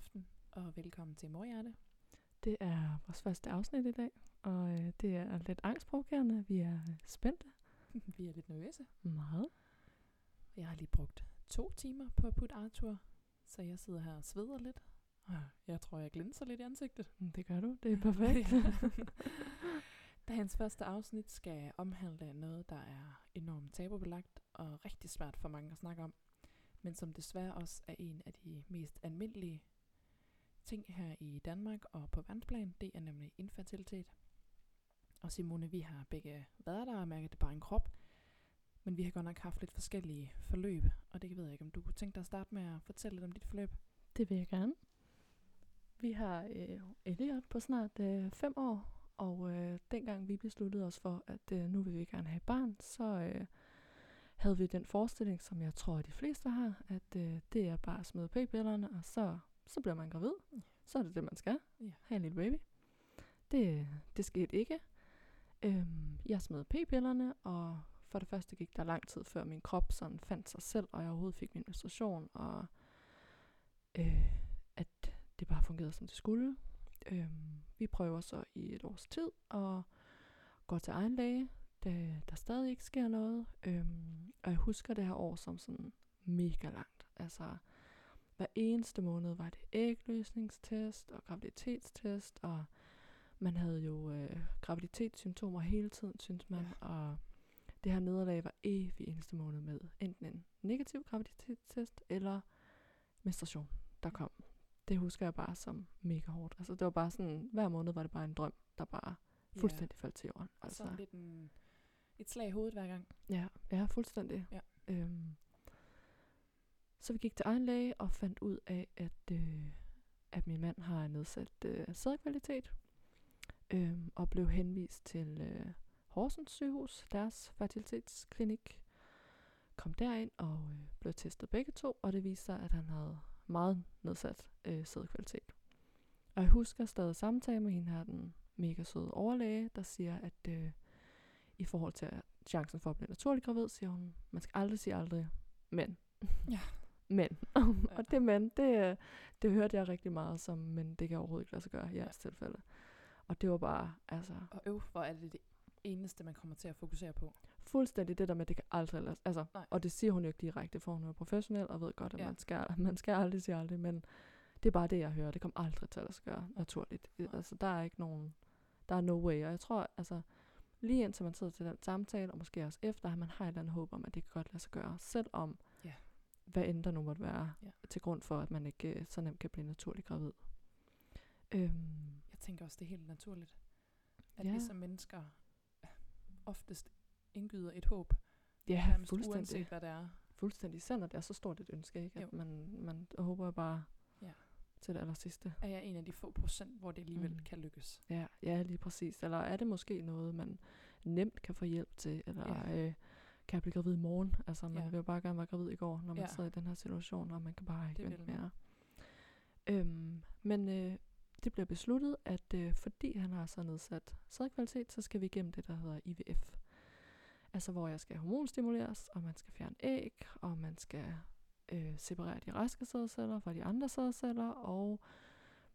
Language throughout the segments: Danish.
aften, og velkommen til Morhjerte. Det er vores første afsnit i dag, og øh, det er lidt angstprovokerende. Vi er øh, spændte. Vi er lidt nervøse. Meget. Jeg har lige brugt to timer på at putte Arthur, så jeg sidder her og sveder lidt. Jeg tror, jeg glinser lidt i ansigtet. Mm, Det gør du. Det er perfekt. Dagens første afsnit skal omhandle noget, der er enormt tabubelagt og rigtig svært for mange at snakke om, men som desværre også er en af de mest almindelige ting her i Danmark og på verdensplan. Det er nemlig infertilitet. Og Simone, vi har begge været der og mærket det bare i en krop, men vi har godt nok haft lidt forskellige forløb, og det ved jeg ikke, om du kunne tænke dig at starte med at fortælle lidt om dit forløb. det vil jeg gerne. Vi har øh, Elliot på snart øh, fem år, og øh, dengang vi besluttede os for, at øh, nu vil vi gerne have barn, så øh, havde vi den forestilling, som jeg tror, at de fleste har, at øh, det er bare at smide p-pillerne, og så, så bliver man gravid. Ja. Så er det det, man skal. Ja. Have en lille baby. Det, det skete ikke. Øhm, jeg smed p-pillerne, og for det første gik der lang tid, før min krop sådan fandt sig selv, og jeg overhovedet fik min menstruation, og øh, at det bare fungerede, som det skulle. Øhm, vi prøver så i et års tid, og går til egen læge, da der stadig ikke sker noget. Øhm, og jeg husker det her år som sådan mega langt. Altså, hver eneste måned var det ægløsningstest og graviditetstest, og man havde jo øh, graviditetssymptomer hele tiden, synes man, ja. og det her nederlag var evig eneste måned med enten en negativ graviditetstest eller menstruation, der kom. Det husker jeg bare som mega hårdt. Altså det var bare sådan, hver måned var det bare en drøm, der bare fuldstændig faldt til jorden. Og Altså, sådan lidt en, et slag i hovedet hver gang. Ja, ja, fuldstændig. Ja. Øhm, så vi gik til egen læge og fandt ud af, at, øh, at min mand har nedsat øh, sædkvalitet, Øh, og blev henvist til øh, Horsens sygehus, deres fertilitetsklinik. Kom derind og øh, blev testet begge to, og det viste sig, at han havde meget nedsat øh, sædkvalitet. Og jeg husker stadig samtale med hende her, den mega søde overlæge, der siger, at øh, i forhold til chancen for at blive naturlig gravid, siger hun, man skal aldrig sige aldrig, men. Ja. Men. og det men, det, øh, det hørte jeg rigtig meget som, men det kan overhovedet ikke lade sig gøre i jeres tilfælde. Og det var bare, altså, Og øv, hvor er det det eneste, man kommer til at fokusere på. fuldstændig det der med, at det kan aldrig lade Altså, Nej. og det siger hun jo ikke direkte, for hun er professionel og ved godt, at Ja. ja. man, skal, man skal aldrig sige aldrig, men det er bare det, jeg hører. Det kommer aldrig til at lade sig gøre naturligt. Nej. Altså, der er ikke nogen, der er no way. Og jeg tror, altså, lige indtil man sidder til den samtale, og måske også efter, at man har et eller andet håb om, at det kan godt lade sig gøre, selvom Ja. Hvad end der nu måtte være Ja. til grund for, at man ikke øh, så nemt kan blive naturlig gravid. Øhm, Jeg tænker også, det er helt naturligt, at Ja. vi som mennesker oftest indgyder et håb. ja, fuldstændig. Uanset hvad det er. Fuldstændig. Især når det er så stort et ønske, ikke? Jo. At man, man håber bare Ja. til det aller sidste. Er jeg en af de få procent, hvor det alligevel Mm. kan lykkes. Ja, ja, lige præcis. Eller er det måske noget, man nemt kan få hjælp til, eller ja. øh, kan jeg blive gravid i morgen? Altså, man Ja. vil jo bare gerne være gravid i går, når man Ja. sidder i den her situation, og man kan bare ikke Det vente mere. Øhm, men øh, det bliver besluttet, at øh, fordi han har så nedsat sædkvalitet, så skal vi igennem det, der hedder IVF. Altså, hvor jeg skal hormonstimuleres, og man skal fjerne æg, og man skal øh, separere de raske sædceller fra de andre sædceller, og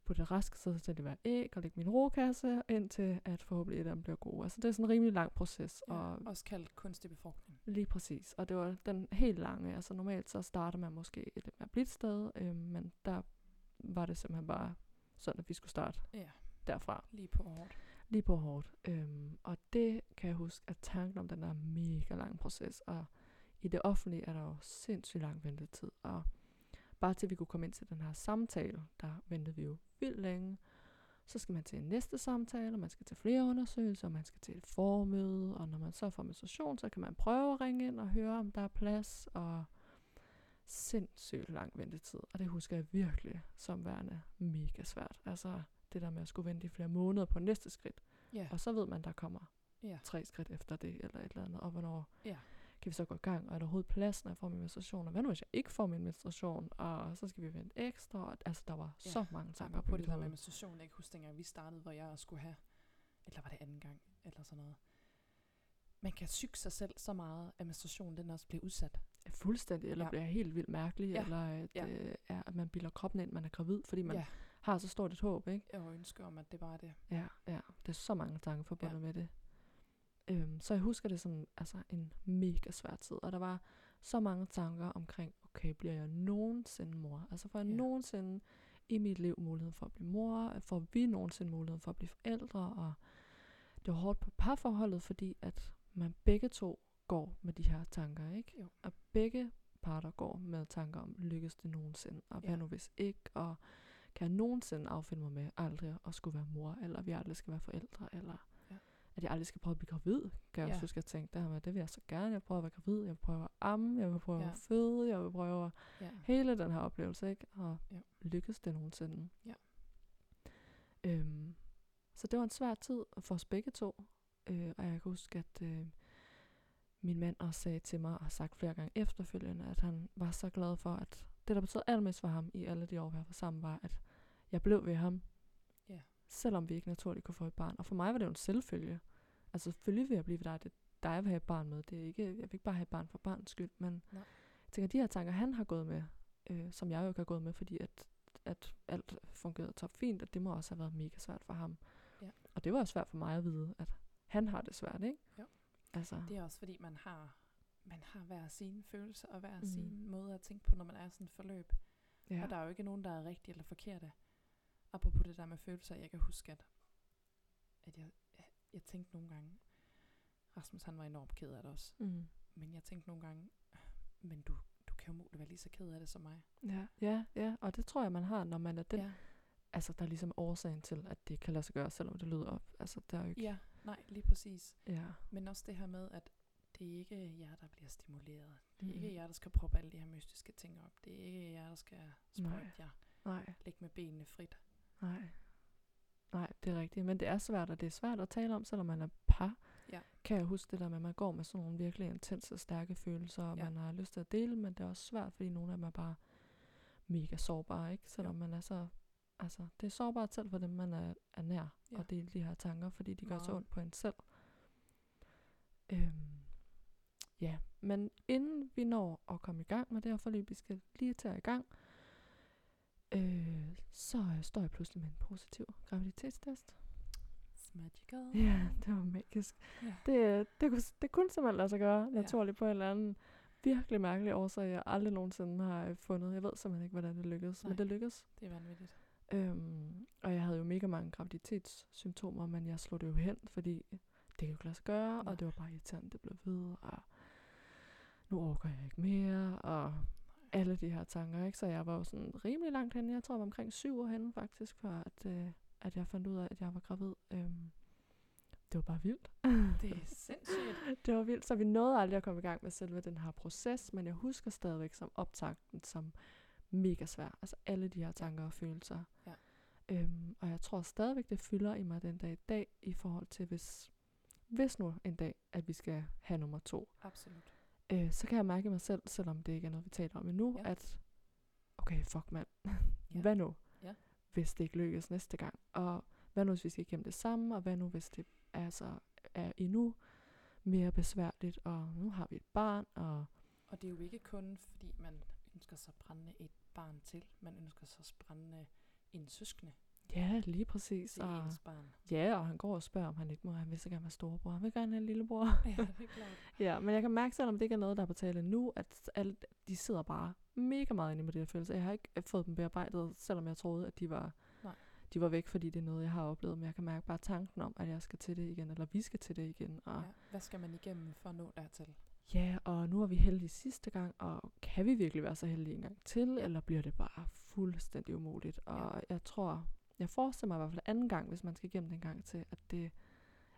på det raske sædceller være æg, og lægge min rokasse, indtil at forhåbentlig et af dem bliver gode. Altså, det er sådan en rimelig lang proces, Ja. og Også kaldt kunstig befrugtning. Lige præcis. Og det var den helt lange. Altså normalt så starter man måske et lidt mere blidt sted, øh, men der var det simpelthen bare sådan, at vi skulle starte Ja, derfra. lige på hårdt. Lige på hårdt. Øhm, og det kan jeg huske, at tanken om den der mega lang proces, og i det offentlige er der jo sindssygt lang ventetid. Og bare til vi kunne komme ind til den her samtale, der ventede vi jo vildt længe. Så skal man til en næste samtale, og man skal til flere undersøgelser, og man skal til et formøde, og når man så får menstruation, så kan man prøve at ringe ind og høre, om der er plads, og sindssygt lang ventetid. Og det husker jeg virkelig som værende mega svært. Altså det der med at skulle vente i flere måneder på næste skridt. Ja, Og så ved man, der kommer ja, tre skridt efter det, eller et eller andet, og hvornår ja. Kan vi så gå i gang, og er der overhovedet plads, når jeg får min menstruation, og hvad nu, hvis jeg ikke får min menstruation, og så skal vi vente ekstra, og, altså der var Ja, så mange tanker på det der med menstruation. Jeg kan huske, dengang vi startede, hvor jeg skulle have, eller var det anden gang, eller sådan noget. Man kan syge sig selv så meget, at menstruationen den også bliver udsat. fuldstændig, eller Ja. bliver helt vildt mærkelig, Ja. eller at, Ja. øh, er, at man bilder kroppen ind, man er gravid, fordi man Ja. har så stort et håb, ikke? Jeg ønsker om, at det var det. Ja, ja. Det er så mange tanker forbundet Ja. med det. Øhm, så jeg husker det som altså, en mega svær tid, og der var så mange tanker omkring, okay, bliver jeg nogensinde mor? Altså får jeg Ja. nogensinde i mit liv muligheden for at blive mor? Får vi nogensinde muligheden for at blive forældre? Og det var hårdt på parforholdet, fordi at man begge to går med de her tanker, ikke? Jo. Og begge parter går med tanker om, lykkes det nogensinde? Og hvad Ja. nu hvis ikke? Og kan jeg nogensinde affinde mig med aldrig at skulle være mor, eller vi aldrig skal være forældre, eller. At jeg aldrig skal prøve at blive gravid, kan jeg Ja. også huske, at jeg tænkte, det her med, det vil jeg så gerne, jeg vil prøve at være gravid, jeg vil prøve at amme, jeg vil prøve Ja. at føde, jeg vil prøve at Ja. hele den her oplevelse, ikke? Og Ja. lykkes det nogensinde. Ja. Øhm, så det var en svær tid for os begge to, øh, og jeg kan huske, at øh, min mand også sagde til mig, og har sagt flere gange efterfølgende, at han var så glad for, at det, der betød allermest for ham i alle de år, vi har været sammen, var, at jeg blev ved ham. Selvom vi ikke naturligt kunne få et barn. Og for mig var det jo en selvfølge. Altså selvfølgelig vil jeg blive ved dig, det er dig, jeg vil have et barn med. Det er ikke, jeg vil ikke bare have et barn for barns skyld, men Nej. jeg tænker, de her tanker, han har gået med, øh, som jeg jo ikke har gået med, fordi at, at alt fungerede top fint, og det må også have været mega svært for ham. Ja. Og det var også svært for mig at vide, at han har det svært, ikke? Jo. Altså, Det er også fordi, man har, man har hver sine følelser og hver mm. sin måde at tænke på, når man er sådan et forløb. ja. Og der er jo ikke nogen, der er rigtige eller forkerte. Apropos det der med følelser, jeg kan huske, at, at jeg, jeg, jeg tænkte nogle gange, Rasmus han var enormt ked af det også, Mm. men jeg tænkte nogle gange, men du, du kan jo muligt være lige så ked af det som mig. Ja, ja, ja, og det tror jeg, man har, når man er den, ja. altså der er ligesom årsagen til, at det kan lade sig gøre, selvom det lyder op. Altså, der er jo ikke... ja, nej, lige præcis. ja. Men også det her med, at det er ikke jer, der bliver stimuleret. Det er Mhm. ikke jer, der skal proppe alle de her mystiske ting op. Det er ikke jer, der skal sprøjte jer. Nej, Lægge med benene frit. Nej. Nej, det er rigtigt. Men det er svært, og det er svært at tale om, selvom man er par. Ja. Kan jeg huske det der med, at man går med sådan nogle virkelig intense, stærke følelser, og Ja. man har lyst til at dele, men det er også svært, fordi nogle af dem er bare mega sårbare, ikke? Selvom man er så... Altså, det er sårbart selv for dem, man er, er nær, Ja. at dele de her tanker, fordi de gør så Meget. ondt på en selv. Øhm, ja, men inden vi når at komme i gang med det her forløb, vi skal lige tage i gang, øh, så står jeg pludselig med en positiv graviditetstest. It's magical. Ja, det var magisk. Ja. Det, det, kunne, det kunne simpelthen lade sig gøre, naturligt på en eller anden virkelig mærkelig årsag, jeg aldrig nogensinde har øh, fundet. Jeg ved simpelthen ikke, hvordan det lykkedes, Nej. men det lykkedes. Det er vanvittigt. Øhm, og jeg havde jo mega mange graviditetssymptomer, men jeg slog det jo hen, fordi det kan jo ikke lade sig gøre, Nej. og det var bare irriterende, det blev ved, og nu overgår jeg ikke mere, og alle de her tanker, ikke? Så jeg var jo sådan rimelig langt henne. Jeg tror, jeg var omkring syv år henne faktisk, før at, øh, at jeg fandt ud af, at jeg var gravid. Øhm, det var bare vildt. Det er sindssygt. det var vildt, så vi nåede aldrig at komme i gang med selve den her proces, men jeg husker stadigvæk som optakten som mega svær. Altså alle de her tanker og følelser. Ja. Øhm, og jeg tror stadigvæk, det fylder i mig den dag i dag, i forhold til hvis, hvis nu en dag, at vi skal have nummer to. Absolut. Øh, så kan jeg mærke mig selv, selvom det ikke er noget, vi taler om endnu, Ja. at okay, fuck mand, Ja. hvad nu, Ja. hvis det ikke lykkes næste gang? Og hvad nu, hvis vi skal igennem det samme, og hvad nu, hvis det altså er endnu mere besværligt, og nu har vi et barn, og Og det er jo ikke kun, fordi man ønsker sig brændende et barn til. Man ønsker sig brændende en søskende ja, lige præcis. til Og, ens barn. ja, og han går og spørger, om han ikke må, han vil så gerne være storebror, han vil gerne have en lillebror. ja, det er klart. ja, men jeg kan mærke, selvom det ikke er noget, der er på tale nu, at alle, de sidder bare mega meget inde med det her følelse. Jeg har ikke øh, fået dem bearbejdet, selvom jeg troede, at de var, Nej. de var væk, fordi det er noget, jeg har oplevet. Men jeg kan mærke bare tanken om, at jeg skal til det igen, eller vi skal til det igen. Og, Ja. Hvad skal man igennem for at nå dertil? Ja, og nu er vi heldige sidste gang, og kan vi virkelig være så heldige en gang til, ja. eller bliver det bare fuldstændig umuligt? Og jeg tror, jeg forestiller mig i hvert fald anden gang, hvis man skal igennem den gang til, at det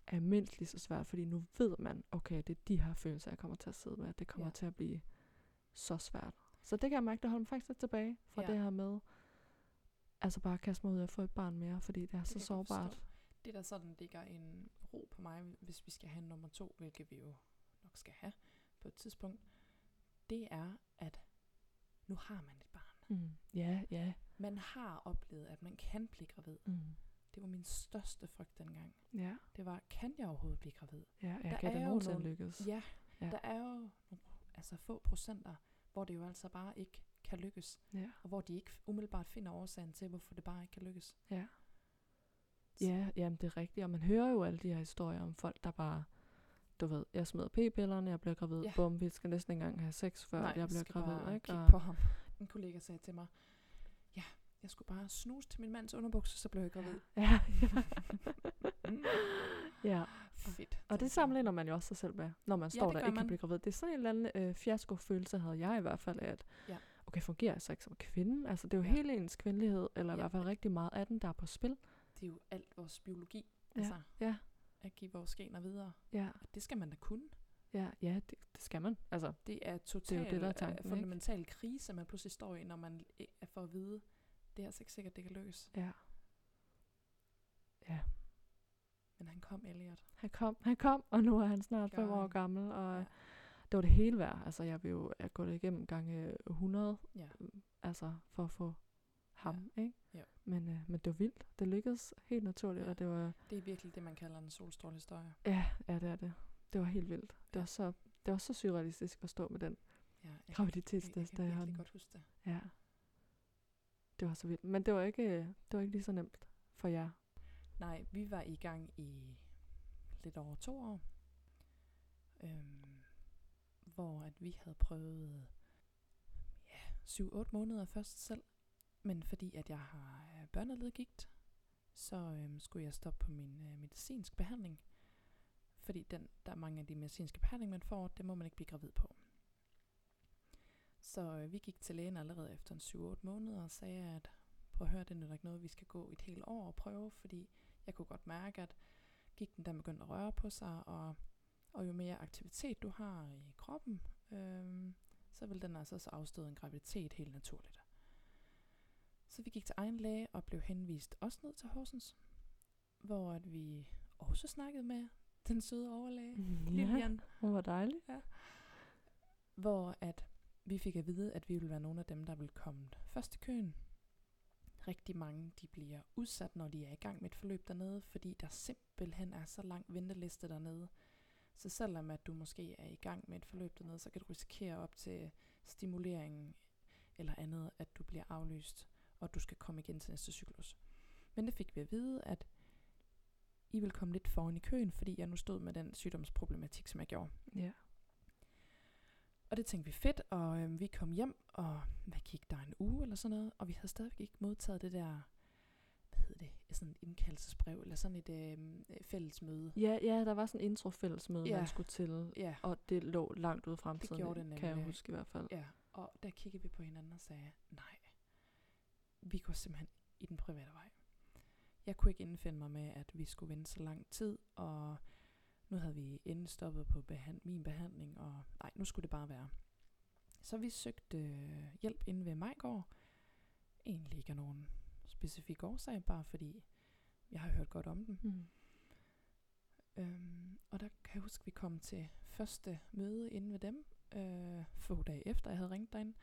er mindst lige så svært, fordi nu ved man, okay, det er de her følelser, jeg kommer til at sidde med. Det kommer Ja. til at blive så svært. Så det kan jeg mærke, det holder mig faktisk lidt tilbage fra Ja. det her med, altså bare kaste mig ud at få et barn mere, fordi det er Det så sårbart. forstå. Det der sådan ligger en ro på mig, hvis vi skal have nummer to, hvilket vi jo nok skal have på et tidspunkt, det er, at nu har man et barn. Mm. Ja, ja. Man har oplevet, at man kan blive gravid. Mm. Det var min største frygt dengang. Ja, Det var, kan jeg overhovedet blive gravid? ja, ja Der kan er det nogensinde nogle- lykkes? Ja, Ja. der er jo nogle altså få procenter, hvor det jo altså bare ikke kan lykkes, Ja. og hvor de ikke umiddelbart finder årsagen til, hvorfor det bare ikke kan lykkes. Ja. Ja, jamen det er rigtigt. Og man hører jo alle de her historier om folk, der bare, du ved, jeg smider p-pillerne, jeg bliver gravid, Ja. bum, vi skal næsten ikke engang have sex, før Nej, jeg bliver gravid. bare Ikke? kigge Og, på ham. En kollega sagde til mig, jeg skulle bare snuse til min mands underbukser, så blev jeg gravid. ja, ja. Fedt. Og det sammenligner man jo også sig selv med, når man står det der og ikke man. kan blive gravid. Det er sådan en eller anden øh, fiasko-følelse, havde jeg i hvert fald, at Ja. okay, fungerer jeg så ikke som kvinde? Altså, det er jo Ja. ja. hele ens kvindelighed, eller i Ja. hvert fald rigtig meget af den, der er på spil. Det er jo alt vores biologi, Ja, altså ja. at give vores gener videre. Ja, Og det skal man da kunne. ja, ja det, det skal man. Altså, Det er jo totalt det, der er øh, tanken, ikke? fundamental krise, man pludselig står i, når man er for at vide, det er altså ikke sikkert, det kan lykkes. ja. Ja. Men han kom, Elliot. Han kom, han kom, og nu er han snart fem år gammel, og Ja. ja. det var det hele værd. Altså, jeg vil jo jeg gå det igennem gange 100, Ja. altså, for at få ham, ikke? Jo. Men, øh, men det var vildt. Det lykkedes helt naturligt, Ja. og det var, Det er virkelig det, man kalder en solstrålehistorie. ja, ja, det er det. Det var helt vildt. Det Ja. var så, det var så surrealistisk at stå med den Ja, jeg, jeg, graviditetstest. jeg der kan virkelig godt huske det. Ja. Det var så vildt. Men det var ikke, øh, det var ikke lige så nemt for jer. Nej, vi var i gang i lidt over to år. Øhm, hvor at vi havde prøvet ja, 7-8 måneder først selv. Men fordi at jeg har øh, børneledgigt, så øhm, skulle jeg stoppe på min øh, medicinsk behandling. Fordi den, der er mange af de medicinske behandlinger, man får, det må man ikke blive gravid på. Så øh, vi gik til lægen allerede efter en 7-8 måneder og sagde, at prøv at høre, det er nok noget, vi skal gå et helt år og prøve, fordi jeg kunne godt mærke, at gik den der begyndte at røre på sig, og, og jo mere aktivitet du har i kroppen, øhm, så vil den altså også afstøde en graviditet helt naturligt. Så vi gik til egen læge og blev henvist også ned til Horsens, hvor at vi også snakkede med den søde overlæge, Ja, Lilian, hun var dejlig. hvor at vi fik at vide, at vi ville være nogle af dem, der vil komme først i køen. Rigtig mange de bliver udsat, når de er i gang med et forløb dernede, fordi der simpelthen er så lang venteliste dernede. Så selvom at du måske er i gang med et forløb dernede, så kan du risikere op til stimuleringen eller andet, at du bliver aflyst, og du skal komme igen til næste cyklus. Men det fik vi at vide, at I vil komme lidt foran i køen, fordi jeg nu stod med den sygdomsproblematik, som jeg gjorde. Ja. Og det tænkte vi fedt, og øhm, vi kom hjem, og hvad gik der en uge eller sådan noget, og vi havde stadigvæk ikke modtaget det der, hvad hedder det, sådan et indkaldelsesbrev, eller sådan et øh, fællesmøde. Ja, ja, der var sådan en introfællesmøde, Ja. man skulle til. Ja, Og det lå langt ude i fremtiden, gjorde det kan jeg nemlig. huske i hvert fald. ja, og der kiggede vi på hinanden og sagde, nej, vi går simpelthen i den private vej. Jeg kunne ikke indfinde mig med, at vi skulle vente så lang tid, og nu havde vi endelig stoppet på behand- min behandling, og nej, nu skulle det bare være. Så vi søgte øh, hjælp inde ved Majgård. Egentlig ikke af nogen specifik årsag, bare fordi jeg har hørt godt om dem. Mm. Øhm, og der kan jeg huske, at vi kom til første møde inde ved dem, øh, få dage efter, jeg havde ringet derind.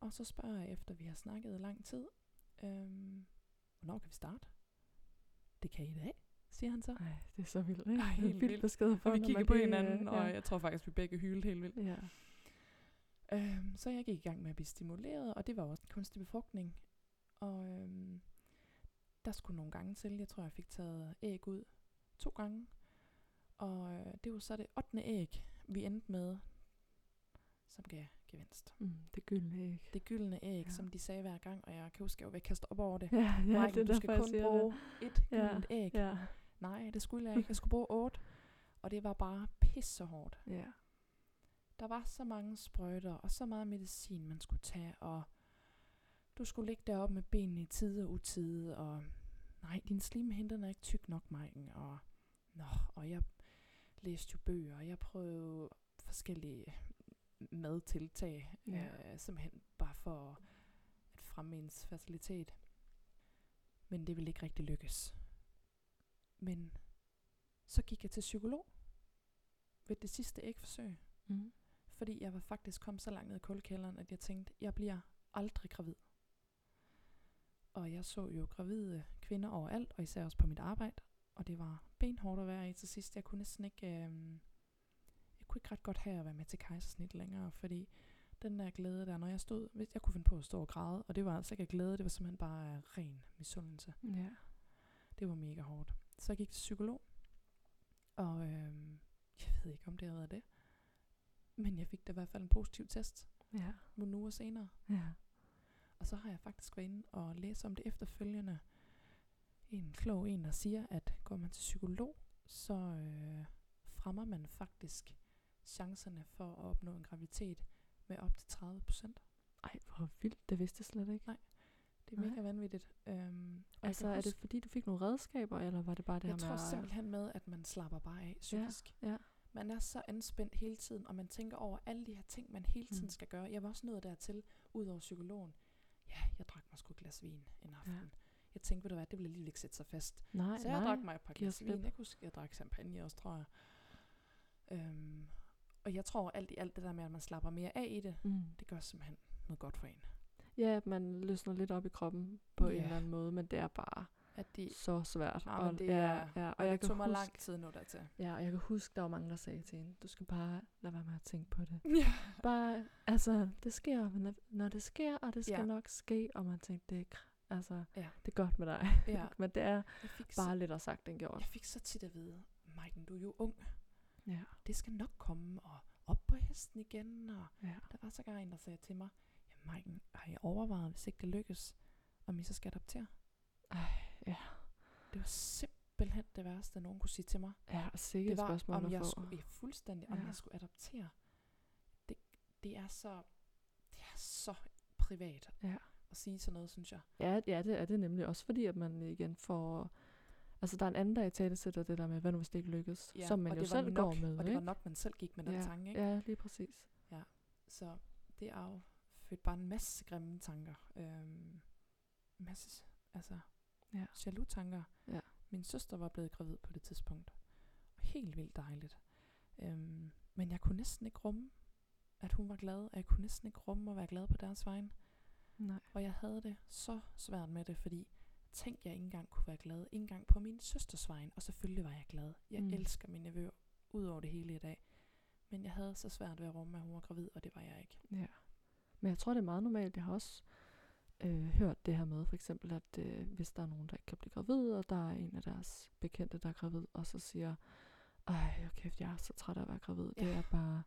Og så spørger jeg, efter vi har snakket lang tid, øhm, hvornår kan vi starte? Det kan I i dag, siger han så. Ej, det er så vildt, ikke? Ej, Det helt vildt besked for, Og vi kiggede på hinanden, øh, og ja. jeg tror faktisk, vi begge hylede helt vildt. Ja. Øhm, så jeg gik i gang med at blive stimuleret, og det var også kunstig befrugtning. Og øhm, der skulle nogle gange til. Jeg tror, jeg fik taget æg ud to gange. Og øh, det var så det 8. æg, vi endte med, som gav gevinst. Mm, det gyldne æg. Det gyldne æg, Ja. ja. som de sagde hver gang, og jeg kan huske, at jeg var ved at kaste op over det. Ja, ja, Maiken, det er du skal kun bruge et Ja, gyldent æg. det. Ja, Nej, det skulle jeg ikke. Jeg skulle bruge otte. Og det var bare pisse hårdt. ja. Der var så mange sprøjter og så meget medicin, man skulle tage, og du skulle ligge deroppe med benene i tide og utide, og nej, din slimhinde den er ikke tyk nok, Maiken, og nå, og jeg læste jo bøger, og jeg prøvede forskellige madtiltag, Ja. øh, simpelthen bare for at fremme ens fertilitet. Men det ville ikke rigtig lykkes. Men så gik jeg til psykolog ved det sidste ægforsøg. Mm. Fordi jeg var faktisk kommet så langt ned i kulkælderen, at jeg tænkte, jeg bliver aldrig gravid. Og jeg så jo gravide kvinder overalt, og især også på mit arbejde. Og det var benhårdt at være i til sidst. Jeg kunne næsten ikke, øh, jeg kunne ikke ret godt have at være med til kejsersnit længere, fordi den der glæde der, når jeg stod, jeg kunne finde på at stå og græde, og det var altså ikke glæde, det var simpelthen bare ren misundelse. Ja. Det var mega hårdt. Så jeg gik til psykolog, og øhm, jeg ved ikke, om det havde været det, men jeg fik da i hvert fald en positiv test Ja. nogle uger senere. Ja. Og så har jeg faktisk været inde og læse om det efterfølgende. En klog en, der siger, at går man til psykolog, så øh, fremmer man faktisk chancerne for at opnå en graviditet med op til 30 procent. Ej, hvor vildt. Det vidste jeg slet ikke. Nej, Det er Nej. mega vanvittigt. Øhm, og jeg Altså, er det fordi, du fik nogle redskaber, eller var det bare det Jeg her tror med at- simpelthen med, at man slapper bare af psykisk. Ja. Man er så anspændt hele tiden, og man tænker over alle de her ting, man hele tiden Mm. skal gøre. Jeg var også nået dertil, ud over psykologen. Ja, jeg drak mig sgu et glas vin en aften. Ja. Jeg tænkte, ved du hvad, det ville alligevel ikke sætte sig fast. Nej, Så jeg nej. drak mig et par glas vin. Jeg kunne huske, jeg drak champagne også, tror jeg. Øhm, og jeg tror alt i alt det der med, at man slapper mere af i det, Mm. det gør simpelthen noget godt for en. Ja, at man løsner lidt op i kroppen på en Ja. eller anden måde, men det er bare At de, så svært. Nej, og, det ja, er- ja, og, jeg det tog mig huske, lang tid nu dertil. Ja, og jeg kan huske, der var mange, der sagde til hende, du skal bare lade være med at tænke på det. Ja. Bare, altså, det sker, når- når det sker, og det skal Ja. nok ske, og man tænkte, det er, altså, Ja. det er godt med dig. Ja. Men det er bare så, lettere sagt end gjort. jeg fik så tit at vide, Maiken, du er jo ung. Ja. Det skal nok komme, og op på hesten igen. Og ja. der var så en, der sagde til mig, Maiken, har I overvejet, hvis ikke det lykkes, om I så skal adoptere? Ej, ja. Det var simpelthen det værste, nogen kunne sige til mig. Ja, og sikke det et var, spørgsmål om jeg skulle, ja, fuldstændig, om Ja. jeg skulle adoptere. Det, det er så, det er så privat Ja. at sige sådan noget, synes jeg. Ja, ja, det er det nemlig også, fordi at man igen får... Altså, der er en anden, der i tale sætter det der med, hvad nu hvis det ikke lykkes, Ja, som man jo selv nok, går med, Og det ikke? var nok, man selv gik med den ja, tanke, ikke? Ja, lige præcis. Så det er jo født bare en masse grimme tanker. Øhm, masse, altså, Ja. jaloux tanker. Ja. Min søster var blevet gravid på det tidspunkt. Og helt vildt dejligt. Øhm, men jeg kunne næsten ikke rumme, at hun var glad. Og jeg kunne næsten ikke rumme at være glad på deres vegne. Nej. Og jeg havde det så svært med det, fordi tænk, jeg ikke engang kunne være glad. Ikke engang på min søsters vegne. Og selvfølgelig var jeg glad. Jeg Mm. mm. elsker min nevø ud over det hele i dag. Men jeg havde så svært ved at rumme, at hun var gravid, og det var jeg ikke. Ja. Men jeg tror, det er meget normalt. Jeg har også øh, hørt det her med, for eksempel, at øh, hvis der er nogen, der ikke kan blive gravid, og der er en af deres bekendte, der er gravid, og så siger, ej, kæft, jeg er så træt af at være gravid. Det Ja. er bare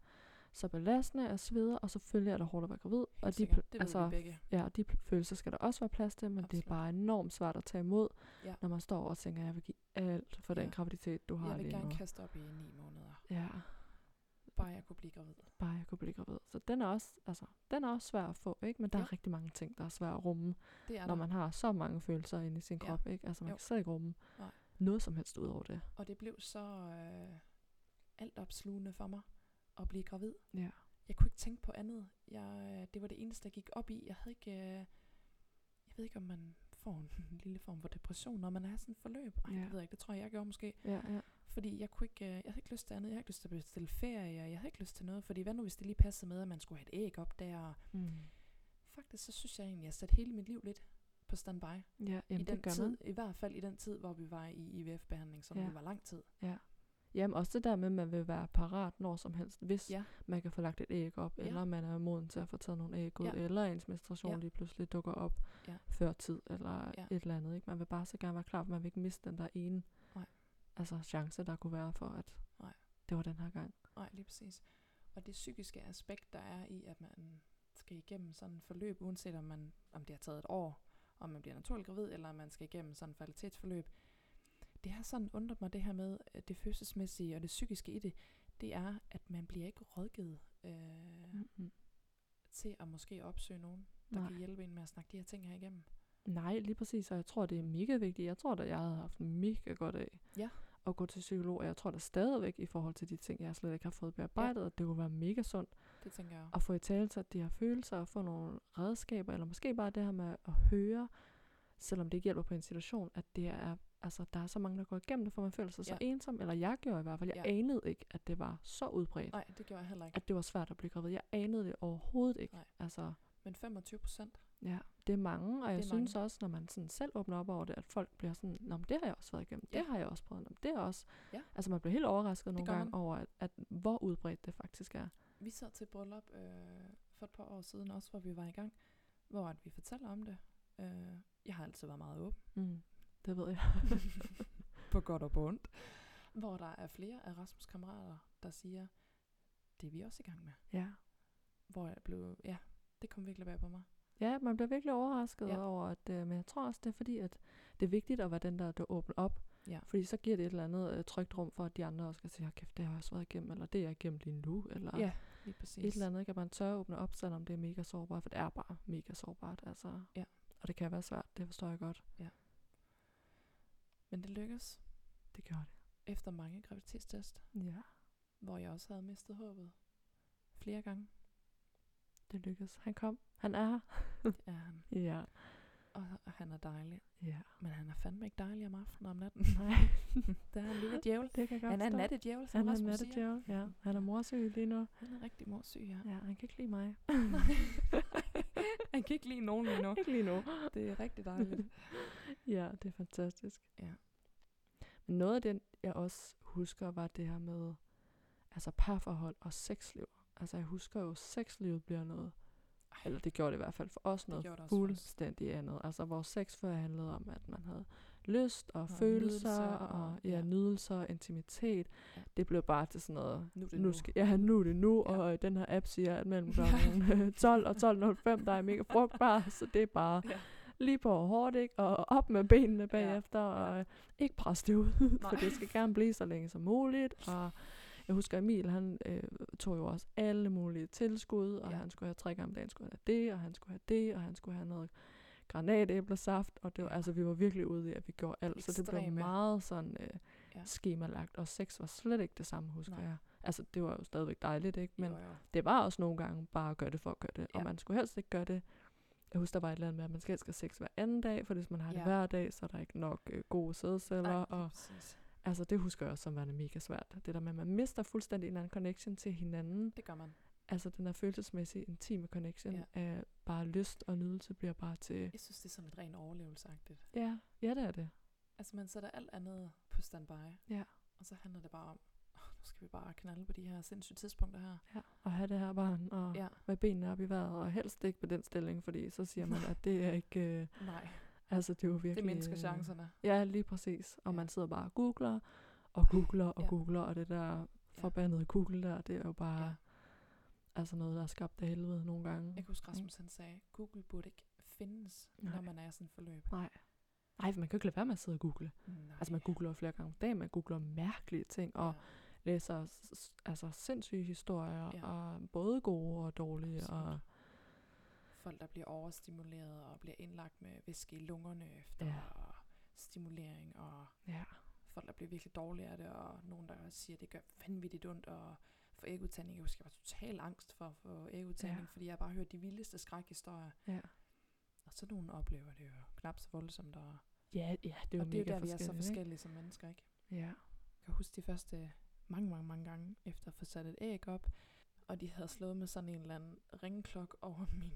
så belastende at sveder, og selvfølgelig er det hårdt at være gravid. Helt og de, sikkert. det altså, begge. Ja, og de følelser skal der også være plads til, men det Absolut. er bare enormt svært at tage imod, Ja. når man står og tænker, at jeg vil give alt for den Ja. graviditet, du har Jeg vil lige gerne nu. kaste op i ni måneder. Ja, Bare jeg kunne blive gravid. bare jeg kunne blive gravid. Så den er også, altså, den er også svær at få, ikke? Men der Ja. er rigtig mange ting, der er svære at rumme, Det er når der. man har så mange følelser inde i sin Ja. krop, ikke? Altså, man Jo. kan slet ikke rumme Nej. noget som helst ud over det. Og det blev så øh, alt opslugende for mig at blive gravid. Ja. Jeg kunne ikke tænke på andet. Jeg, øh, det var det eneste, jeg gik op i. Jeg havde ikke... Øh, jeg ved ikke, om man får en, lille form for depression, når man er sådan et forløb. Ej, Ja. det ved jeg ikke. Det tror jeg, jeg gjorde måske. Ja, ja. Fordi jeg kunne ikke, øh, jeg havde ikke lyst til andet. Jeg havde ikke lyst til at bestille ferie. Jeg havde ikke lyst til noget. Fordi hvad nu, hvis det lige passede med, at man skulle have et æg op der? Mm. Faktisk så synes jeg egentlig, at jeg satte hele mit liv lidt på standby. Ja, I jamen, den det gør tid, man. i hvert fald i den tid, hvor vi var i IVF-behandling, som Ja. ja. var lang tid. Jamen også det der med, at man vil være parat når som helst, hvis Ja. man kan få lagt et æg op, Ja. eller man er moden til at få taget nogle æg ud, Ja. eller ens menstruation Ja. lige pludselig dukker op Ja. før tid, eller Ja. et eller andet. Ikke? Man vil bare så gerne være klar, for man vil ikke miste den der ene. Altså, chance, der kunne være for, at Nej. det var den her gang. Nej, lige præcis. Og det psykiske aspekt, der er i, at man skal igennem sådan et forløb, uanset om, man, om det har taget et år, om man bliver naturligt gravid, eller om man skal igennem sådan et fertilitetsforløb. Det har sådan undret mig det her med det følelsesmæssige og det psykiske i det, det er, at man bliver ikke rådgivet øh, Mm-hmm. til at måske opsøge nogen, der Nej. kan hjælpe en med at snakke de her ting her igennem. Nej, lige præcis, og jeg tror, det er mega vigtigt. Jeg tror da, jeg havde haft mega godt af Ja. At gå til psykolog, og jeg tror da stadigvæk i forhold til de ting, jeg slet ikke har fået bearbejdet, ja. at det kunne være mega sundt Det tænker jeg. at få i tale til de her følelser, og få nogle redskaber, eller måske bare det her med at høre, selvom det ikke hjælper på en situation, at det er, altså, der er så mange, der går igennem det, for man føler sig ja. så ensom, eller jeg gjorde i hvert fald. Jeg Ja. anede ikke, at det var så udbredt, Nej, det gjorde jeg heller ikke. at det var svært at blive gravid. Jeg anede det overhovedet ikke. Nej. Altså, Men 25 procent, Ja, det er mange, og jeg Det er synes også, når man sådan selv åbner op over det, at folk bliver sådan, Nå, men det har jeg også været igennem, Ja. det har jeg også prøvet, Nå, men det er også, Ja. altså man bliver helt overrasket nogle gør gange man. over, at, at hvor udbredt det faktisk er. vi sad til bryllup øh, for et par år siden også, hvor vi var i gang, hvor at vi fortæller om det. Øh, jeg har altid været meget åben. Mm, det ved jeg. på godt og på ondt. Hvor der er flere af Rasmus' kammerater, der siger, det er vi også i gang med. ja. Hvor jeg blev, ja, det kom virkelig bag på mig. Ja, man bliver virkelig overrasket Ja. ja. over, at, øh, men jeg tror også, det er fordi, at det er vigtigt at være den, der, der åbner op. Ja. Fordi så giver det et eller andet øh, trygt rum for, at de andre også skal sige, "Hold kæft, det har jeg også været igennem, eller det er jeg igennem lige nu, eller Ja, lige præcis. et eller andet? At man tør åbne op, selvom det er mega sårbart, for det er bare mega sårbart, altså. Ja. Og det kan være svært, det forstår jeg godt. Men det lykkedes Det gjorde efter mange graviditetstest, det. Ja, hvor jeg også havde mistet håbet flere gange. det lykkedes. Han kom. Han er her. Det er han. Ja. Og han er dejlig. Ja. Men han er fandme ikke dejlig om aftenen og om natten. Nej, Der er en lille djævel. det kan godt Han er en nattedjævel, som Han er en nattedjævel, ja. Han er morsyg lige nu. Han er rigtig morsyg, ja. Ja, han kan ikke lide mig. han kan ikke lide nogen lige nu. ikke lige nu. Det er rigtig dejligt. Ja, det er fantastisk. Ja. Men noget af det, jeg også husker, var det her med altså parforhold og sexliv. Altså jeg husker jo, at sexlivet bliver noget, eller det gjorde det i hvert fald for os, noget det også fuldstændig andet. Altså vores sex før handlede om, at man havde lyst og, Og følelser nydelser og, ja, ja. nydelser og intimitet. Ja. Det blev bare til sådan noget, nu det nu nu. skal, ja, nu er det nu, Ja. og øh, den her app siger, at mellem klokken 12 og 12.05, der er mega frugtbar, så det er bare Ja. lige på hårdt, ikke? Og op med benene bagefter, ja. og øh, ikke presse det ud, for det skal gerne blive så længe som muligt. Og jeg husker, Emil, han øh, tog jo også alle mulige tilskud, og Ja. han skulle have tre gange om dagen, skulle han have det, og han skulle have det, og han skulle have noget granatæblesaft, og det var, Ja. altså, vi var virkelig ude i, at vi gjorde alt, så det blev Ekstreme. meget sådan øh, Ja. skemalagt, og sex var slet ikke det samme, husker Nej. jeg. Altså, det var jo stadigvæk dejligt, ikke? Men jo, jo. det var også nogle gange bare at gøre det for at gøre det. Ja. Og man skulle helst ikke gøre det. Jeg husker, der var et eller andet med, at man skal helst have sex hver anden dag, for hvis man har det Ja. hver dag, så er der ikke nok øh, gode sædceller. Og præcis. Altså, det husker jeg også som værende mega svært. Det der med, at man mister fuldstændig en eller anden connection til hinanden. Det gør man. Altså den der følelsesmæssige, intime connection Ja. af bare lyst og nydelse bliver bare til... Jeg synes, det er sådan lidt ren overlevelsesagtigt. Ja, ja det er det. Altså, man sætter alt andet på standby. Ja. Og så handler det bare om, "Åh, nu skal vi bare knalde på de her sindssyge tidspunkter her. Ja, og have det her barn, og Ja, med benene op i vejret, og helst ikke på den stilling, fordi så siger man, at det er ikke... Øh, nej. Altså, det er jo virkelig... Det mindsker øh, chancerne. Ja, lige præcis. Og Ja. man sidder bare og googler, og googler og Ja. googler, og det der forbandede Google der, det er jo bare Ja. altså noget, der er skabt af helvede nogle gange. Jeg kan huske, Rasmus han sagde, Google burde ikke findes, Nej. når man er sådan et forløb. Nej. Nej, for man kan jo ikke lade være med at sidde og google. Nej. Altså man googler flere gange om dagen, man googler mærkelige ting, og ja. læser altså sindssyge historier, Ja. og både gode og dårlige, Absolut. og folk, der bliver overstimuleret og bliver indlagt med væske i lungerne efter Ja. og stimulering, og ja, folk, der bliver virkelig dårlige af det, og nogen, der siger, at det gør vanvittigt ondt, og for ægudtagning. Jeg husker, jeg var total angst for at få ægudtagning, Ja. fordi jeg bare hørt de vildeste skrækhistorier. ja. Og så nogen oplever det jo knap så voldsomt, og, Ja, ja, det er jo og det er jo der, vi er så forskelligt, ikke? forskellige som mennesker, ikke? Ja. Jeg kan huske de første mange, mange, mange gange, efter at få sat et æg op, og de havde slået med sådan en eller anden ringklok over min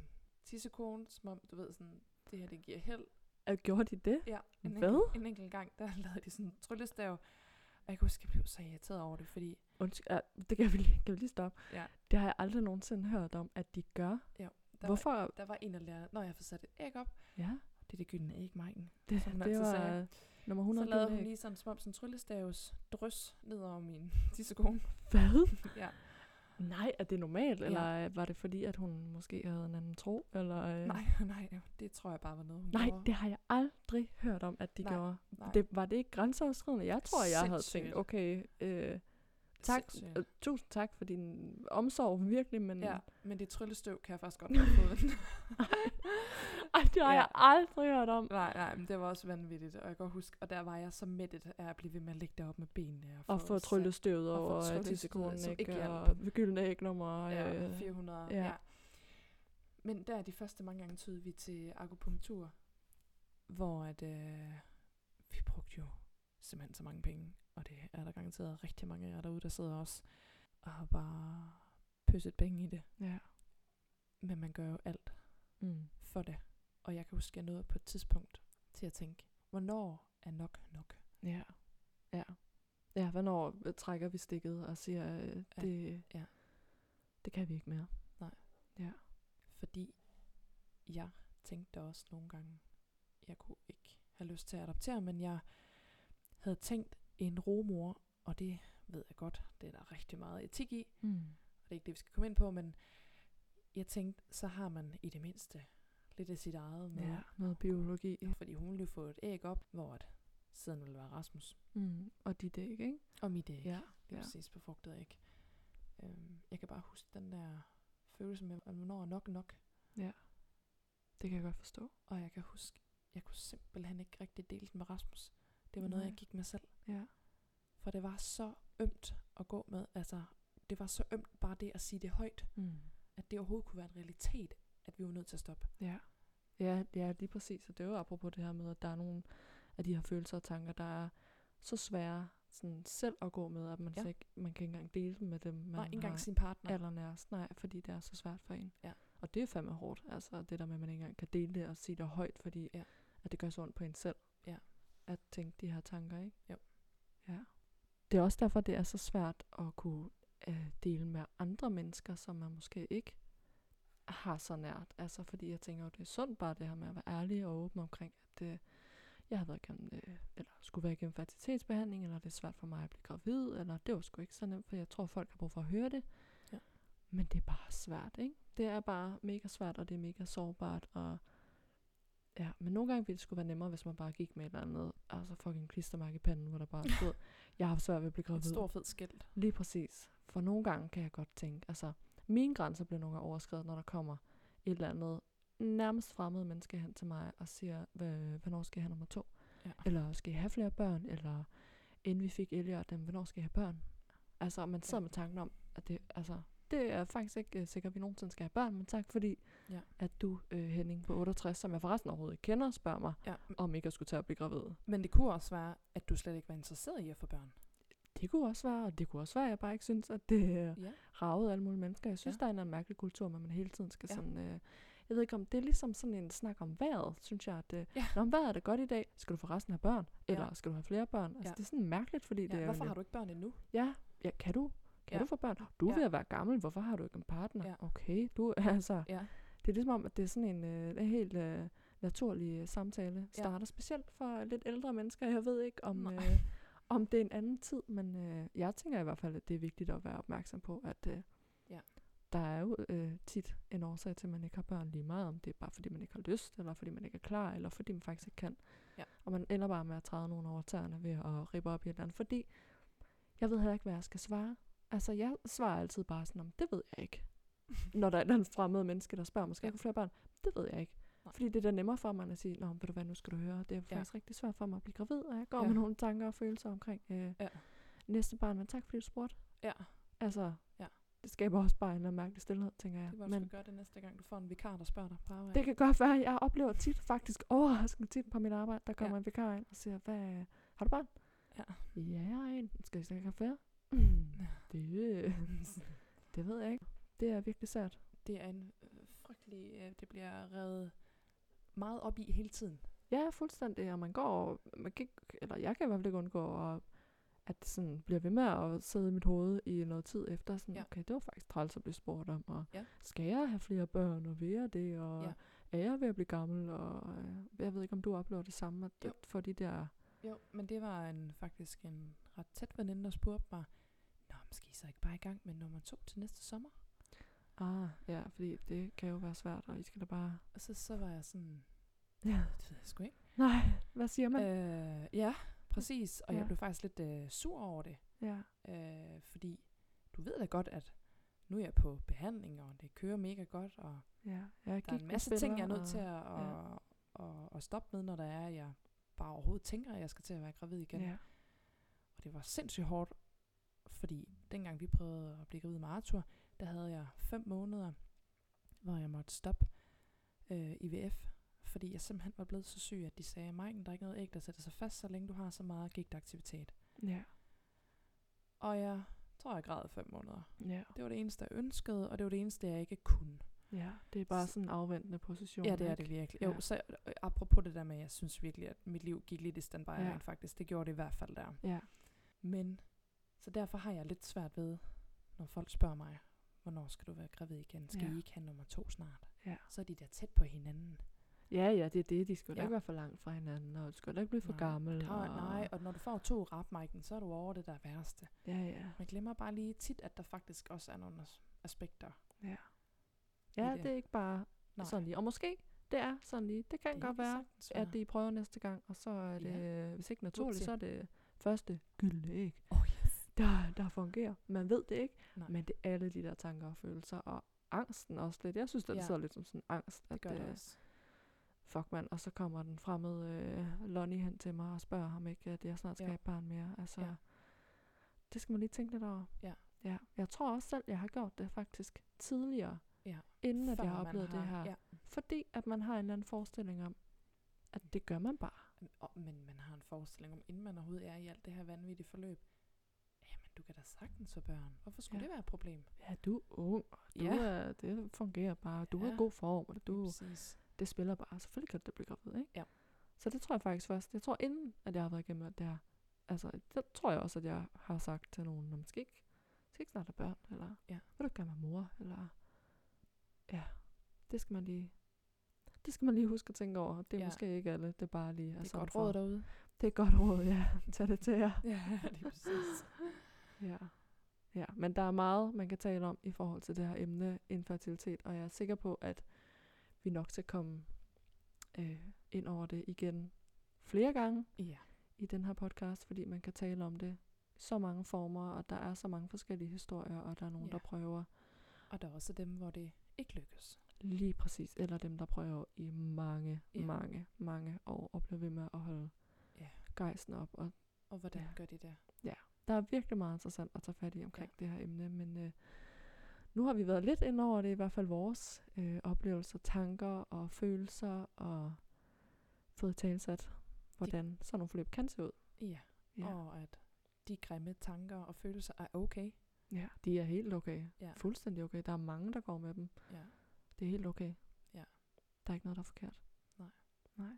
tissekone, som om, du ved, sådan, det her, det giver held. Øh, Gjorde de det? Ja, en Hvad? Enkelt, en enkelt gang, der lavede de sådan en tryllestav, og jeg kan huske, jeg blev så irriteret over det, fordi Undskyld, ja, det kan vi, lige, kan vi lige stoppe. Ja. Det har jeg aldrig nogensinde hørt om, at de gør. der, Hvorfor? Var, der var en af lærerne, når jeg får sat et æg op, Ja, det er det gyldne æg, Maiken. det, Som det var sagde. nummer Så 100 lavede hun lige sådan, som om sådan en tryllestavs drys ned over min tissekone. Hvad? ja. Nej, er det normalt, Ja. eller øh, var det fordi, at hun måske havde en anden tro? Eller, øh? Nej, nej, det tror jeg bare var noget, hun Nej, gjorde. det har jeg aldrig hørt om, at de Nej, gjorde. nej. Det, var det ikke grænseoverskridende? Jeg tror, jeg havde Sindssygt. tænkt, okay, øh, tak, øh, tusind tak for din omsorg, virkelig, men Ja, men det tryllestøv kan jeg faktisk godt have fået. ej, det har Ja. jeg aldrig hørt om. nej, nej, men det var også vanvittigt. Og jeg kan huske, og der var jeg så mættet af at blive ved med at ligge derop med benene. Og få tryllestøvet over tryllestøvet, tissekonen, ikke? Og gyldne ægnummer. Ja, øh, 400. ja. Ja. Men der de første mange gange tog vi til akupunktur, hvor at, øh, vi brugte jo simpelthen så mange penge. Og det er der garanteret rigtig mange af jer derude, der sidder også og har bare pøsset penge i det. ja. Men man gør jo alt Mm. for det. Og jeg kan huske, at jeg nåede på et tidspunkt til at tænke, hvornår er nok nok? Ja. Ja. Ja, hvornår trækker vi stikket og siger, øh, Ja, det, ja. det kan vi ikke mere. Nej. Ja. Fordi jeg tænkte også nogle gange, jeg kunne ikke have lyst til at adoptere, men jeg havde tænkt en romor, og det ved jeg godt, det er der rigtig meget etik i, Mm. og det er ikke det, vi skal komme ind på, men jeg tænkte, så har man i det mindste lidt af sit eget med. Ja, noget biologi. Fordi hun ville få et æg op, hvor at siden ville være Rasmus. Mm. Og dit æg, ikke? Og mit æg. Ja, Det er ja. præcis befrugtet æg. Øhm, jeg kan bare huske den der følelse med, at hvornår er nok nok. Det kan jeg godt forstå. Og jeg kan huske, jeg kunne simpelthen ikke rigtig dele den med Rasmus. Det var noget, Nej. jeg gik med selv. Ja. For det var så ømt at gå med. Altså, det var så ømt bare det at sige det højt. Mm. At det overhovedet kunne være en realitet, at vi var nødt til at stoppe. Ja. Ja, ja, lige præcis. Og det er jo apropos det her med, at der er nogle af de her følelser og tanker, der er så svære sådan selv at gå med, at man, Ja. ikke, man kan ikke engang dele dem med dem, man Nej, ikke engang sin partner. allernærest. Nej, fordi det er så svært for en. Ja. Og det er fandme hårdt, altså det der med, at man ikke engang kan dele det og sige det højt, fordi Ja. at det gør så ondt på en selv. Ja. At tænke de her tanker, ikke? Jo. Ja. Det er også derfor, det er så svært at kunne øh, dele med andre mennesker, som man måske ikke har så nært. Altså fordi jeg tænker jo, det er sundt bare det her med at være ærlig og åben omkring, at øh, jeg har været igennem, øh, eller skulle være igennem fertilitetsbehandling, eller det er svært for mig at blive gravid, eller det var sgu ikke så nemt, for jeg tror, folk har brug for at høre det. Ja. Men det er bare svært, ikke? Det er bare mega svært, og det er mega sårbart, og ja, men nogle gange ville det skulle være nemmere, hvis man bare gik med et eller andet, altså fucking klistermærke i panden, hvor der bare stod, jeg har svært ved at blive Et gravid. stor fed skilt. Lige præcis. For nogle gange kan jeg godt tænke, altså mine grænser bliver nogle gange overskrevet, når der kommer et eller andet nærmest fremmed menneske hen til mig og siger, "Hvad- hvornår skal jeg have nummer to? Ja. Eller skal jeg have flere børn? Eller inden vi fik Elliot, dem, hvornår skal jeg have børn? Altså, man sidder Ja. med tanken om, at det, altså, det er faktisk ikke uh, sikkert, at vi nogensinde skal have børn, men tak fordi, Ja. at du, uh, Henning på 68, som jeg forresten overhovedet ikke kender, spørger mig, Ja. om ikke jeg skulle tage at blive gravid. Men det kunne også være, at du slet ikke var interesseret i at få børn. Det kunne også være, og det kunne også være, at jeg bare ikke synes, at det er Ja. ravet alle mulige mennesker. Jeg synes, Ja. der er en mærkelig kultur, hvor man hele tiden skal Ja. sådan... Øh, jeg ved ikke om, det er ligesom sådan en snak om vejret, synes jeg. At, øh, Ja. Når vejret er det godt i dag, skal du forresten have børn? Ja. Eller skal du have flere børn? Altså, Ja. det er sådan mærkeligt, fordi det Ja, er hvorfor jo har du ikke børn endnu? Ja, ja, kan du? Kan Ja. du få børn? Du er Ja. ved at være gammel, hvorfor har du ikke en partner? Ja. Okay, du altså... Ja. Det er ligesom om, at det er sådan en, øh, helt øh, naturlig øh, samtale. Ja. Starter specielt for lidt ældre mennesker. Jeg ved ikke, om, Nej. øh, om det er en anden tid, men øh, jeg tænker i hvert fald, at det er vigtigt at være opmærksom på, at øh, Ja. der er jo øh, tit en årsag til, at man ikke har børn lige meget, om det er bare fordi, man ikke har lyst, eller fordi man ikke er klar, eller fordi man faktisk ikke kan. Ja. Og man ender bare med at træde nogen over tæerne ved at rippe op i et eller andet, fordi jeg ved heller ikke, hvad jeg skal svare. Altså, jeg svarer altid bare sådan, om det ved jeg ikke. Når der er andet fremmed menneske, der spørger skal Ja. jeg få flere børn? Det ved jeg ikke. Nej. Fordi det er da nemmere for mig at sige, Nå, ved du hvad, nu skal du høre. Det er Ja. faktisk rigtig svært for mig at blive gravid, og jeg går Ja. med nogle tanker og følelser omkring øh, Ja. næste barn. Men tak fordi du spurgte. Ja, Altså, Ja. det skaber også bare en eller mærkelig stillhed, tænker jeg. det du Men gøre det næste gang, du får en vikar, der spørger dig på arbejde. det kan godt være, jeg oplever tit, faktisk overraskende tit på mit arbejde, der kommer Ja. en vikar ind og siger, hvad, har du barn? Ja. Ja, jeg har en. Skal have flere? Ja. Det, det ved jeg ikke. Det er virkelig sært. Det er en øh, frygtelig... Øh, det bliver revet meget op i hele tiden. Ja, fuldstændig. Og man går, man kan eller jeg kan i hvert fald ikke undgå, at, at det sådan bliver ved med at sidde i mit hoved i noget tid efter. Sådan, Ja. okay, det var faktisk træls at blive spurgt om. Og Ja. skal jeg have flere børn, og vil jeg det? Og Ja. er jeg ved at blive gammel? Og øh, jeg ved ikke, om du oplever det samme, at, Jo. for de der... Jo, men det var en, faktisk en ret tæt veninde, der spurgte mig, Nå, men skal I så ikke bare i gang med nummer to til næste sommer? Ah, ja, fordi det kan jo være svært, og I skal da bare... Og så, så var jeg sådan, Ja. det ved jeg sgu ikke. Nej, hvad siger man? Øh, ja, præcis. Og ja. jeg blev faktisk lidt øh, sur over det. ja, Øh, fordi du ved da godt, at nu er jeg på behandling, og det kører mega godt, og ja. Jeg der er en masse ting, jeg er nødt til at, ja. at, at, at stoppe med, når der er, at jeg bare overhovedet tænker, at jeg skal til at være gravid igen. Ja. Og det var sindssygt hårdt, fordi dengang vi prøvede at blive gravid med Arthur, der havde jeg fem måneder, hvor jeg måtte stoppe øh, IVF, fordi jeg simpelthen var blevet så syg, at de sagde, Maiken, der er ikke noget æg, der sætter sig fast, så længe du har så meget gigtaktivitet. Ja. Og jeg tror, jeg græd i fem måneder. Ja. Det var det eneste, jeg ønskede, og det var det eneste, jeg ikke kunne. Ja, det er bare sådan en afventende position. Ja, det er ikke? det virkelig. Ja. Jo, så øh, apropos det der med, jeg synes virkelig, at mit liv gik lidt i standby Ja. ja. faktisk. Det gjorde det i hvert fald der. Ja, Men, så derfor har jeg lidt svært ved, når folk spørger mig, hvornår skal du være gravid igen? Skal Ja. I ikke have nummer to snart? Ja. Så er de der tæt på hinanden. ja, ja det er det. De skal ja. Ikke være for langt fra hinanden, og du skal da ikke blive for Nej, gammel. Nej, og... nej, og når du får to rap, Maiken, så er du over det der værste. Ja, ja. Man glemmer bare lige tit, at der faktisk også er nogle as- aspekter. Ja, ja det. det er ikke bare Nej, sådan lige. Og måske det er sådan lige. Det kan det godt være, at de prøver næste gang, og så er det, Ja. hvis ikke naturligt, så er det første gyldne æg, Oh. Der, der fungerer. Man ved det ikke, Nej. men det er alle de der tanker og følelser, og angsten også lidt. Jeg synes, det Ja. sidder lidt som sådan angst. Det at, gør det øh, også. Fuck mand, og så kommer den fremmede øh, Lonnie hen til mig og spørger ham ikke, at jeg snart skal Ja. have et barn mere. Altså, Ja. det skal man lige tænke lidt over. Ja. ja. Jeg tror også selv, jeg har gjort det faktisk tidligere, Ja. inden at Før jeg har oplevet det her. Ja. Fordi at man har en eller anden forestilling om, at det gør man bare. Og, men man har en forestilling om, inden man overhovedet er i alt det her vanvittige forløb, du kan da sagtens få børn. Hvorfor skulle Ja. det være et problem? Ja, du er ung, og du Ja. er, det fungerer bare. Du Ja. god form, og du, Præcis. det spiller bare. Selvfølgelig kan du da blive gravid, ikke? Ja. Så det tror jeg faktisk først. Jeg tror inden, at jeg har været igennem det her. Altså, det tror jeg også, at jeg har sagt til nogen, man skal ikke, skal ikke snart have børn, eller Ja. vil du gerne være mor, eller ja, det skal man lige, det skal man lige huske at tænke over. Det er Ja. måske ikke alle, det er bare lige Det er sådan godt råd derude. Det er godt råd, ja. Tag det til jer. Ja, det er præcis. Ja. ja, men der er meget, man kan tale om i forhold til det her emne, infertilitet, og jeg er sikker på, at vi nok skal komme øh, ind over det igen flere gange Ja. i den her podcast, fordi man kan tale om det så mange former, og der er så mange forskellige historier, og der er nogen, Ja. der prøver Og der er også dem, hvor det ikke lykkes. lige præcis, eller dem, der prøver i mange, Ja. mange, mange år, og bliver ved med at holde Ja. gejsten op, og Og hvordan Ja. gør de det? Der er virkelig meget interessant at tage fat i omkring ja. det her emne, men øh, nu har vi været lidt ind over det, i hvert fald vores øh, oplevelser, tanker og følelser, og fået talsat, hvordan sådan nogle forløb kan se ud. Ja. Ja. Og at de grimme tanker og følelser er okay. ja, de er helt okay. Ja. Fuldstændig okay. Der er mange, der går med dem. Ja. Det er helt okay. Ja. Der er ikke noget, der er forkert. Nej. Nej.